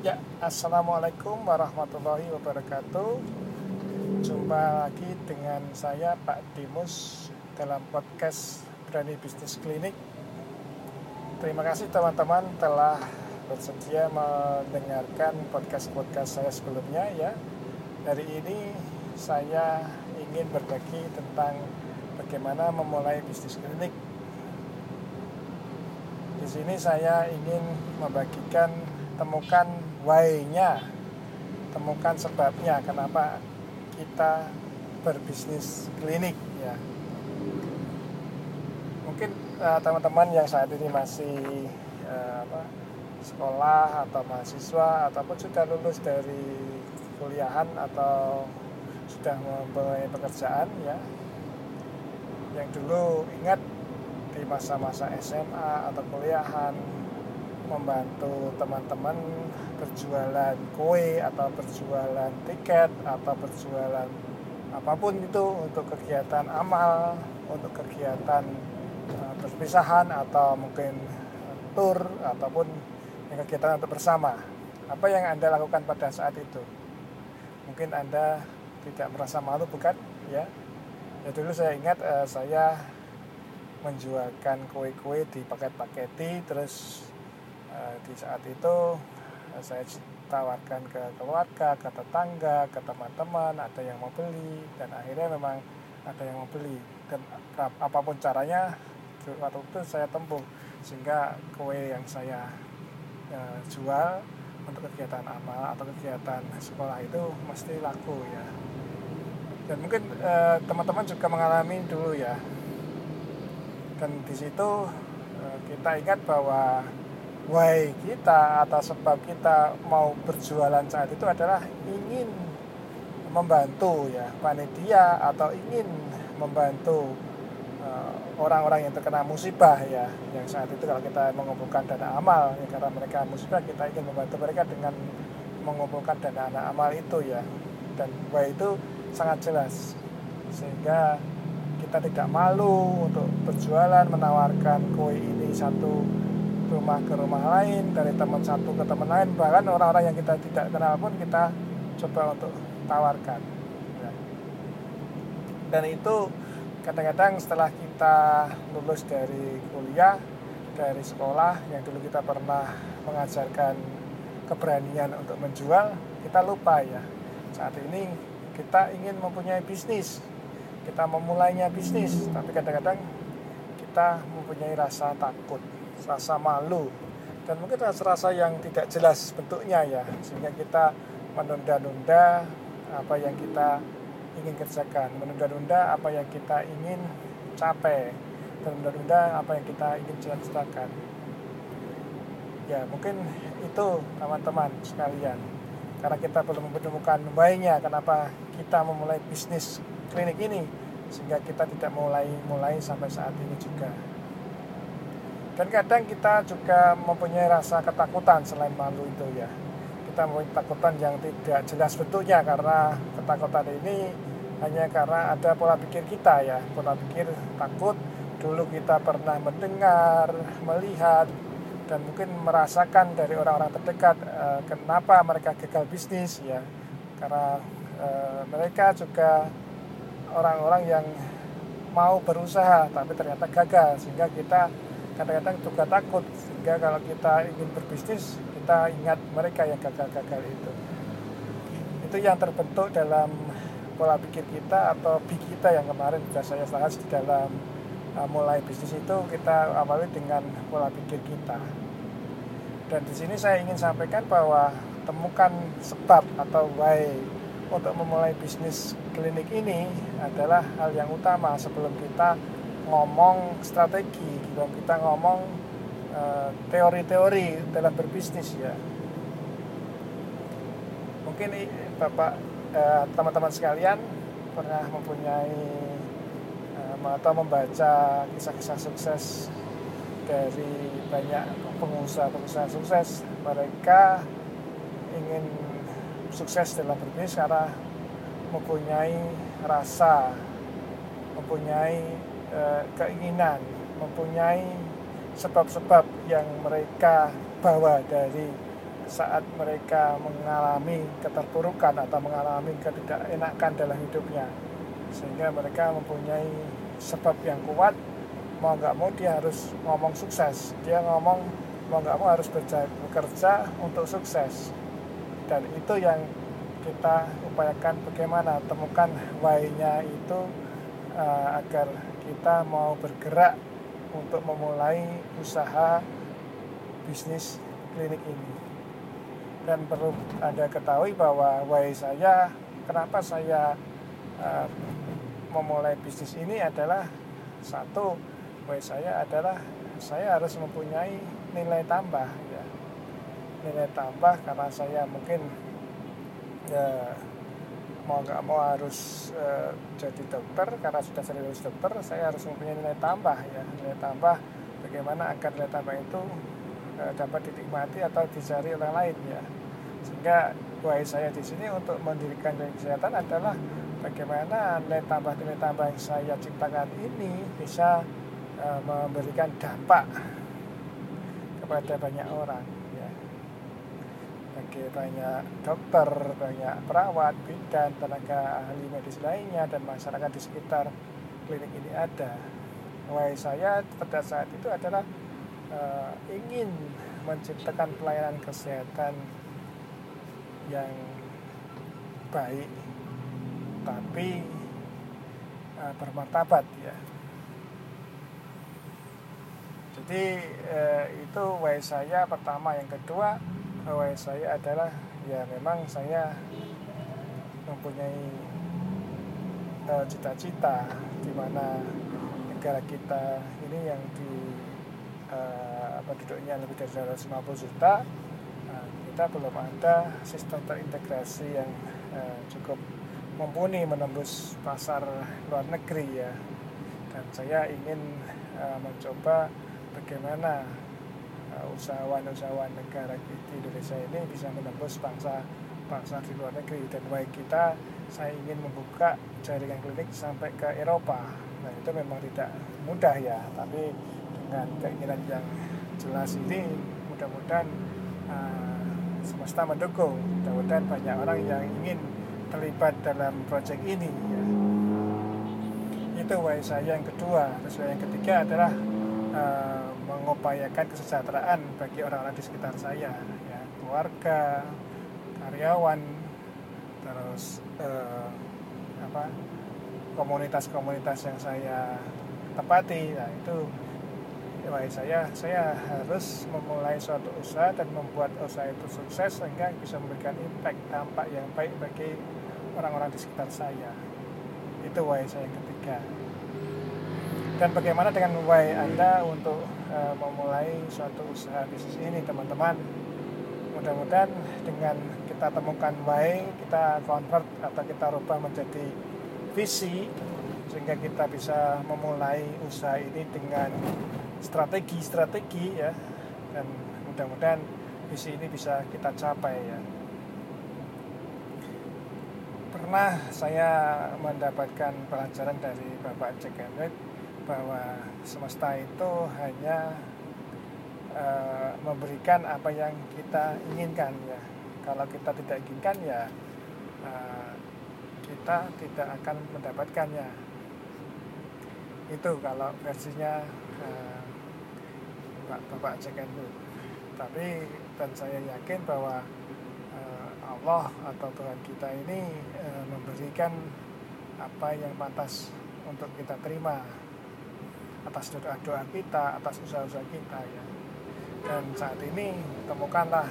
Ya, Assalamualaikum warahmatullahi wabarakatuh. Jumpa lagi dengan saya Pak Dimus dalam podcast Berani Bisnis Klinik. Terima kasih teman-teman telah bersedia mendengarkan podcast-podcast saya sebelumnya ya. Hari ini saya ingin berbagi tentang bagaimana memulai bisnis klinik. Di sini saya ingin membagikan temukan why-nya, temukan sebabnya kenapa kita berbisnis klinik ya. Mungkin uh, teman-teman yang saat ini masih uh, apa, sekolah atau mahasiswa ataupun sudah lulus dari kuliahan atau sudah mempunyai pekerjaan ya yang dulu ingat di masa-masa SMA atau kuliahan membantu teman-teman berjualan kue atau berjualan tiket atau berjualan apa pun itu untuk kegiatan amal, untuk kegiatan uh, perpisahan atau mungkin tur ataupun kegiatan untuk bersama. Apa yang Anda lakukan pada saat itu? Mungkin Anda tidak merasa malu bukan? Ya. Ya dulu saya ingat uh, saya menjualkan kue-kue di paket-paketi terus Eh, di saat itu eh, saya tawarkan ke keluarga, ke tetangga, ke teman-teman, ada yang mau beli dan akhirnya memang ada yang mau beli. Dan apa pun caranya waktu itu saya tempuh sehingga kue yang saya uh, jual untuk kegiatan amal atau kegiatan sekolah itu mesti laku ya. Dan mungkin teman-teman juga mengalami dulu ya. Dan di situ kita ingat bahwa why kita atau sebab kita mau berjualan saat itu adalah ingin membantu ya panitia atau ingin membantu uh, orang-orang yang terkena musibah ya yang saat itu kalau kita mengumpulkan dana amal ya karena mereka musibah kita ingin membantu mereka dengan mengumpulkan dana dana amal itu ya. Dan why itu sangat jelas. Sehingga kita tidak malu untuk berjualan menawarkan kue ini satu rumah ke rumah lain dari teman satu ke teman lain. Bahkan orang-orang yang kita tidak kenal pun kita coba untuk tawarkan. Ya. dan itu kadang-kadang setelah kita lulus dari kuliah dari sekolah yang dulu kita pernah mengajarkan keberanian untuk menjual kita lupa ya. Saat ini kita ingin mempunyai bisnis. Kita memulainya bisnis tapi kadang-kadang kita mempunyai rasa takut rasa malu. Dan mungkin rasa-rasa yang tidak jelas bentuknya ya. Sehingga kita menunda-nunda apa yang kita ingin kerjakan. Menunda-nunda apa yang kita ingin capai. Dan menunda-nunda apa yang kita ingin cita-citakan. Ya mungkin itu teman-teman sekalian. Karena kita belum menemukan why-nya kenapa kita memulai bisnis klinik ini. Sehingga kita tidak mulai mulai sampai saat ini juga dan kadang kita juga mempunyai rasa ketakutan selain malu itu ya. Kita mempunyai ketakutan yang tidak jelas bentuknya karena ketakutan ini hanya karena ada pola pikir kita ya. Pola pikir takut dulu kita pernah mendengar melihat dan mungkin merasakan dari orang-orang terdekat eh, kenapa mereka gagal bisnis ya. Karena eh, mereka juga orang-orang yang mau berusaha tapi ternyata gagal sehingga kita kadang-kadang juga takut sehingga kalau kita ingin berbisnis kita ingat mereka yang gagal-gagal itu. Itu yang terbentuk dalam pola pikir kita atau big kita yang kemarin sudah saya bahas di dalam uh, mulai bisnis itu kita awali dengan pola pikir kita. Dan di sini saya ingin sampaikan bahwa temukan sebab atau why untuk memulai bisnis klinik ini adalah hal yang utama sebelum kita ngomong strategi sebelum kita ngomong eh, teori-teori dalam berbisnis ya. Mungkin bapak uh, teman-teman sekalian pernah mempunyai uh, atau membaca kisah-kisah sukses dari banyak pengusaha-pengusaha sukses. Mereka ingin sukses dalam berbisnis karena mempunyai rasa mempunyai Eh, keinginan, mempunyai sebab-sebab yang mereka bawa dari saat mereka mengalami keterpurukan atau mengalami ketidakenakan dalam hidupnya. Sehingga mereka mempunyai sebab yang kuat mau nggak mau dia harus ngomong sukses. Dia ngomong mau nggak mau harus bekerja untuk sukses. Dan itu yang kita upayakan bagaimana temukan why-nya itu uh, agar kita mau bergerak untuk memulai usaha bisnis klinik ini. Dan perlu Anda ketahui bahwa why saya kenapa saya uh, memulai bisnis ini adalah satu why saya adalah saya harus mempunyai nilai tambah ya. Nilai tambah karena saya mungkin ya mau nggak mau harus uh, jadi dokter karena sudah serius dokter saya harus mempunyai nilai tambah ya. Nilai tambah bagaimana agar nilai tambah itu uh, dapat dinikmati atau dicari orang lain ya. Sehingga buat saya di sini untuk mendirikan klinik kesehatan adalah bagaimana nilai tambah nilai tambah yang saya ciptakan ini bisa uh, memberikan dampak kepada banyak orang bagi banyak dokter, banyak perawat, bidan, tenaga ahli medis lainnya dan masyarakat di sekitar klinik ini ada. Why saya pada saat itu adalah uh, ingin menciptakan pelayanan kesehatan yang baik tapi uh, bermartabat ya. Jadi uh, itu why saya pertama, yang kedua bahwa saya adalah ya memang saya mempunyai uh, cita-cita di mana negara kita ini yang di uh, penduduknya lebih dari 250 juta uh, kita belum ada sistem terintegrasi yang uh, cukup mumpuni menembus pasar luar negeri ya. Dan saya ingin uh, mencoba bagaimana usahawan-usahawan negara di Indonesia ini bisa menembus bangsa bangsa di luar negeri. Dan baik kita saya ingin membuka jaringan klinik sampai ke Eropa. Nah itu memang tidak mudah ya tapi dengan keinginan yang jelas ini mudah-mudahan uh, semesta mendukung. Mudah-mudahan banyak orang yang ingin terlibat dalam proyek ini ya. itu why saya yang kedua. Terus yang ketiga adalah uh, mengupayakan kesejahteraan bagi orang-orang di sekitar saya ya keluarga karyawan terus uh, apa komunitas-komunitas yang saya tepati nah itu ya, saya saya harus memulai suatu usaha dan membuat usaha itu sukses sehingga bisa memberikan impact dampak yang baik bagi orang-orang di sekitar saya. Itu why saya ketiga. Dan bagaimana dengan why Anda untuk uh, memulai suatu usaha bisnis ini teman-teman. Mudah-mudahan dengan kita temukan why kita convert atau kita rubah menjadi visi sehingga kita bisa memulai usaha ini dengan strategi-strategi ya. Dan mudah-mudahan visi ini bisa kita capai ya. Pernah saya mendapatkan pelajaran dari Bapak Jack Henry bahwa semesta itu hanya uh, memberikan apa yang kita inginkan ya. Kalau kita tidak inginkan ya uh, kita tidak akan mendapatkannya. Itu kalau versinya uh, Bapak Jack tapi dan saya yakin bahwa uh, Allah atau Tuhan kita ini uh, memberikan apa yang pantas untuk kita terima atas doa-doa kita, atas usaha-usaha kita ya. Dan saat ini temukanlah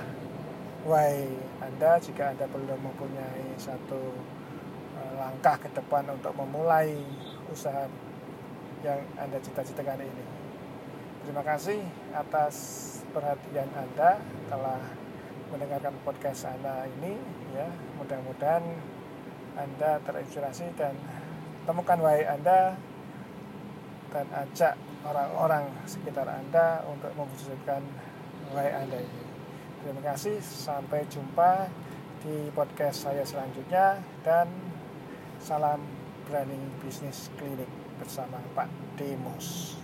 why Anda jika Anda belum mempunyai satu uh, langkah ke depan untuk memulai usaha yang Anda cita-citakan ini. Terima kasih atas perhatian Anda telah mendengarkan podcast Anda ini ya. Mudah-mudahan Anda terinspirasi dan temukan why Anda dan ajak orang-orang sekitar Anda untuk mewujudkan nilai Anda ini. Terima kasih, sampai jumpa di podcast saya selanjutnya dan salam berani bisnis klinik bersama Pak Demos.